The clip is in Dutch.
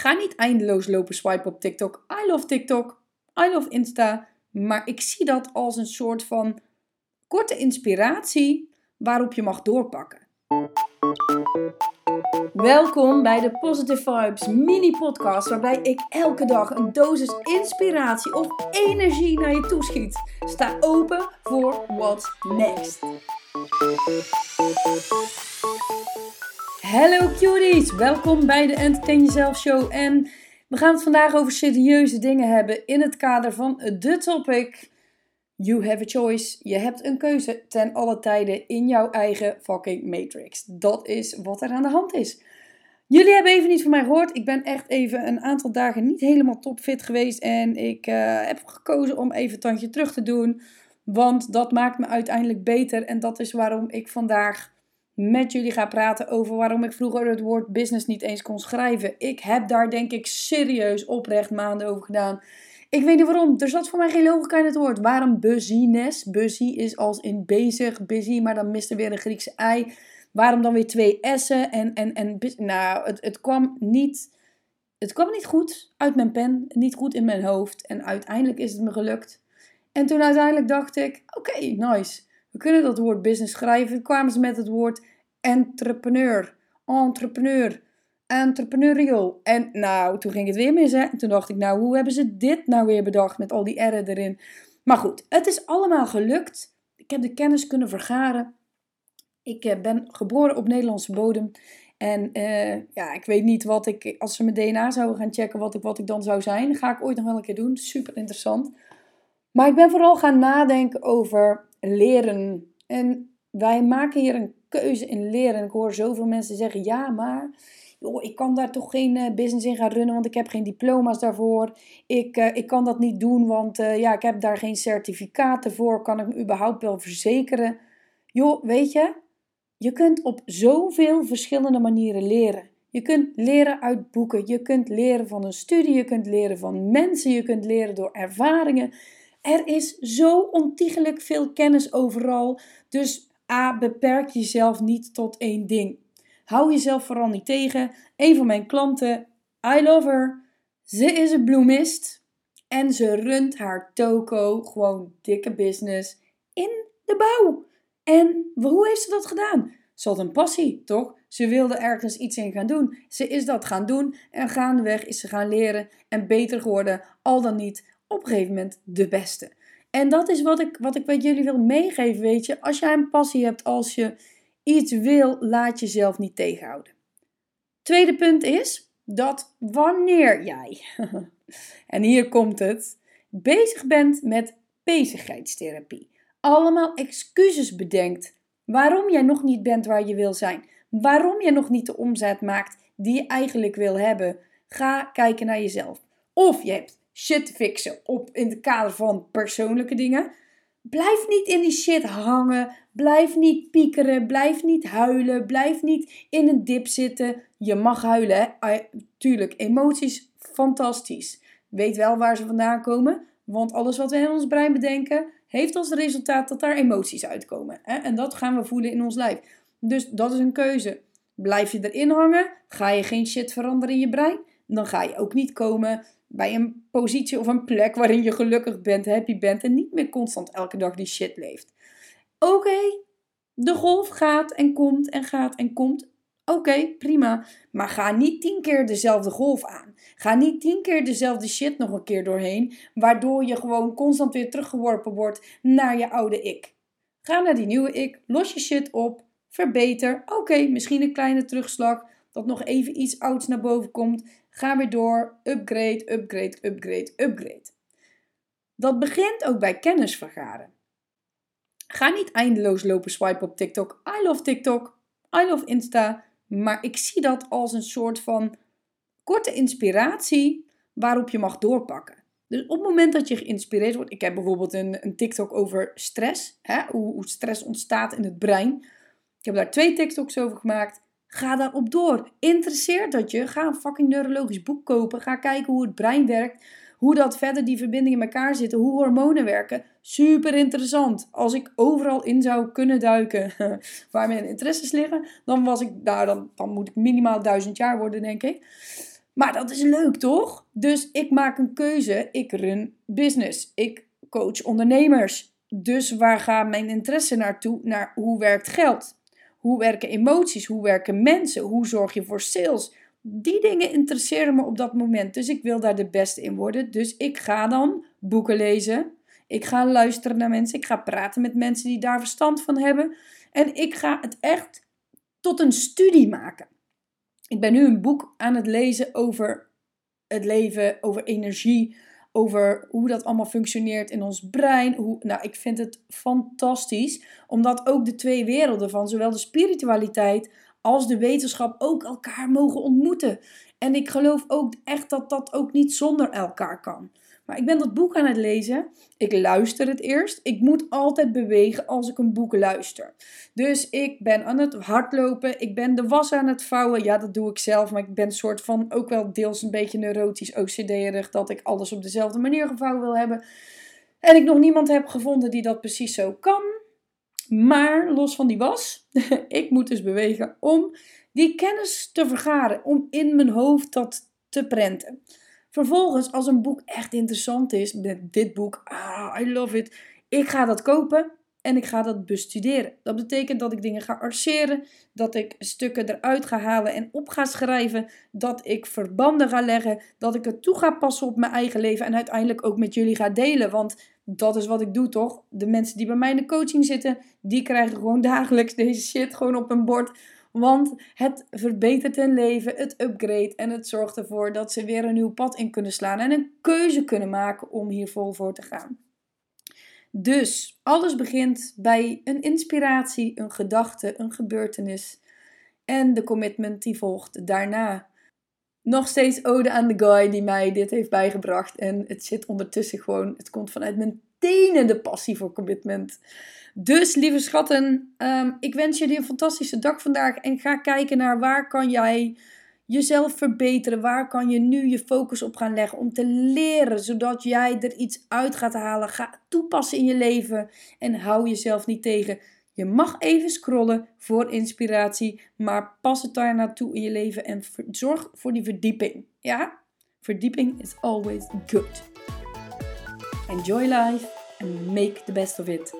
Ga niet eindeloos lopen swipen op TikTok. I love TikTok. I love Insta. Maar ik zie dat als een soort van korte inspiratie waarop je mag doorpakken. Welkom bij de Positive Vibes mini podcast waarbij ik elke dag een dosis inspiratie of energie naar je toeschiet. Sta open voor what's next. Hallo cuties, welkom bij de Entertain Yourself Show en we gaan het vandaag over serieuze dingen hebben in het kader van de topic You have a choice. Je hebt een keuze ten alle tijden in jouw eigen fucking matrix. Dat is wat er aan de hand is. Jullie hebben even niet van mij gehoord. Ik ben echt even een aantal dagen niet helemaal topfit geweest. En ik uh, heb gekozen om even tandje terug te doen. Want dat maakt me uiteindelijk beter. En dat is waarom ik vandaag met jullie ga praten over waarom ik vroeger het woord business niet eens kon schrijven. Ik heb daar denk ik serieus oprecht maanden over gedaan. Ik weet niet waarom. Er zat voor mij geen logica in het woord. Waarom busyness? Busy is als in bezig, busy, maar dan mist er weer een Griekse ei. Waarom dan weer twee S'en? En, en, en, nou, het, het kwam niet... Het kwam niet goed uit mijn pen, niet goed in mijn hoofd. En uiteindelijk is het me gelukt. En toen uiteindelijk dacht ik, oké, nice. Kunnen dat woord business schrijven. Kwamen ze met het woord entrepreneur. Entrepreneur. Entrepreneurial. En nou, toen ging het weer mis. Hè? En toen dacht ik, nou, hoe hebben ze dit nou weer bedacht met al die R'en erin? Maar goed, het is allemaal gelukt. Ik heb de kennis kunnen vergaren. Ik eh, ben geboren op Nederlandse bodem. En uh, ja, ik weet niet wat ik, als ze mijn DNA zouden gaan checken, wat ik, wat ik dan zou zijn. Ga ik ooit nog wel een keer doen. Super interessant. Maar ik ben vooral gaan nadenken over leren. En wij maken hier een keuze in leren. Ik hoor zoveel mensen zeggen: ja, maar joh, ik kan daar toch geen uh, business in gaan runnen, want ik heb geen diploma's daarvoor. Ik, uh, ik kan dat niet doen, want uh, ja, ik heb daar geen certificaten voor. Kan ik me überhaupt wel verzekeren? Joh, weet je, je kunt op zoveel verschillende manieren leren. Je kunt leren uit boeken, je kunt leren van een studie, je kunt leren van mensen, je kunt leren door ervaringen. Er is zo ontiegelijk veel kennis overal. Dus A, beperk jezelf niet tot één ding. Hou jezelf vooral niet tegen. Een van mijn klanten, I love her. Ze is een bloemist. En ze runt haar toko, gewoon dikke business, in de bouw. En hoe heeft ze dat gedaan? Ze had een passie, toch? Ze wilde ergens iets in gaan doen. Ze is dat gaan doen en gaandeweg is ze gaan leren en beter geworden, al dan niet op een gegeven moment de beste. En dat is wat ik, wat ik met jullie wil meegeven, weet je. Als jij een passie hebt, als je iets wil, laat jezelf niet tegenhouden. Tweede punt is dat wanneer jij, en hier komt het, bezig bent met bezigheidstherapie, allemaal excuses bedenkt waarom jij nog niet bent waar je wil zijn, waarom je nog niet de omzet maakt die je eigenlijk wil hebben, ga kijken naar jezelf. Of je hebt shit fixen op in het kader van persoonlijke dingen. Blijf niet in die shit hangen. Blijf niet piekeren. Blijf niet huilen. Blijf niet in een dip zitten. Je mag huilen. Hè? tuurlijk, emoties, fantastisch. Weet wel waar ze vandaan komen. Want alles wat we in ons brein bedenken, heeft als resultaat dat daar emoties uitkomen. Hè? En dat gaan we voelen in ons lijf. Dus dat is een keuze. Blijf je erin hangen? Ga je geen shit veranderen in je brein? Dan ga je ook niet komen bij een positie of een plek waarin je gelukkig bent, happy bent en niet meer constant elke dag die shit leeft. Oké, de golf gaat en komt en gaat en komt. Oké, prima. Maar ga niet tien keer dezelfde golf aan. Ga niet tien keer dezelfde shit nog een keer doorheen, waardoor je gewoon constant weer teruggeworpen wordt naar je oude ik. Ga naar die nieuwe ik, los je shit op, verbeter. Oké, misschien een kleine terugslag, dat nog even iets ouds naar boven komt. Ga weer door. Upgrade, upgrade, upgrade, upgrade. Dat begint ook bij kennis vergaren. Ga niet eindeloos lopen swipen op TikTok. I love TikTok. I love Insta. Maar ik zie dat als een soort van korte inspiratie waarop je mag doorpakken. Dus op het moment dat je geïnspireerd wordt, ik heb bijvoorbeeld een, een TikTok over stress, hè, hoe, hoe stress ontstaat in het brein. Ik heb daar twee TikToks over gemaakt. Ga daarop door. Interesseert dat je? Ga een fucking neurologisch boek kopen. Ga kijken hoe het brein werkt. Hoe dat verder die verbindingen in elkaar zitten. Hoe hormonen werken. Super interessant. Als ik overal in zou kunnen duiken waar mijn interesses liggen. Dan was ik, nou dan, dan moet ik minimaal duizend jaar worden denk ik. Maar dat is leuk, toch? Dus ik maak een keuze. Ik run business. Ik coach ondernemers. Dus waar gaat mijn interesse naartoe? Naar hoe werkt geld? Hoe werken emoties? Hoe werken mensen? Hoe zorg je voor sales? Die dingen interesseren me op dat moment. Dus ik wil daar de beste in worden. Dus ik ga dan boeken lezen. Ik ga luisteren naar mensen. Ik ga praten met mensen die daar verstand van hebben. En ik ga het echt tot een studie maken. Ik ben nu een boek aan het lezen over het leven, over energie, over hoe dat allemaal functioneert in ons brein. Hoe, nou, ik vind het fantastisch, omdat ook de twee werelden van zowel de spiritualiteit als de wetenschap ook elkaar mogen ontmoeten. En ik geloof ook echt dat dat ook niet zonder elkaar kan. Maar ik ben dat boek aan het lezen. Ik luister het eerst. Ik moet altijd bewegen als ik een boek luister. Dus ik ben aan het hardlopen. Ik ben de was aan het vouwen. Ja, dat doe ik zelf. Maar ik ben soort van ook wel deels een beetje neurotisch OCD-erig. Dat ik alles op dezelfde manier gevouwen wil hebben. En ik nog niemand heb gevonden die dat precies zo kan. Maar los van die was, ik moet dus bewegen om die kennis te vergaren. Om in mijn hoofd dat te prenten. Vervolgens, als een boek echt interessant is, met dit boek, ah, I love it, ik ga dat kopen en ik ga dat bestuderen. Dat betekent dat ik dingen ga arceren, dat ik stukken eruit ga halen en op ga schrijven, dat ik verbanden ga leggen, dat ik het toe ga passen op mijn eigen leven en uiteindelijk ook met jullie ga delen. Want dat is wat ik doe, toch? De mensen die bij mij in de coaching zitten, die krijgen gewoon dagelijks deze shit gewoon op hun bord want het verbetert hun leven, het upgrade en het zorgt ervoor dat ze weer een nieuw pad in kunnen slaan en een keuze kunnen maken om hier vol voor te gaan. Dus alles begint bij een inspiratie, een gedachte, een gebeurtenis en de commitment die volgt daarna. Nog steeds ode aan de guy die mij dit heeft bijgebracht en het zit ondertussen gewoon, het komt vanuit mijn de passie voor commitment. Dus lieve schatten, um, ik wens jullie een fantastische dag vandaag. En ga kijken naar waar kan jij jezelf verbeteren. Waar kan je nu je focus op gaan leggen om te leren. Zodat jij er iets uit gaat halen. Ga toepassen in je leven. En hou jezelf niet tegen. Je mag even scrollen voor inspiratie. Maar pas het daar naartoe in je leven. En zorg voor die verdieping. Ja? Verdieping is always good. Enjoy life and make the best of it.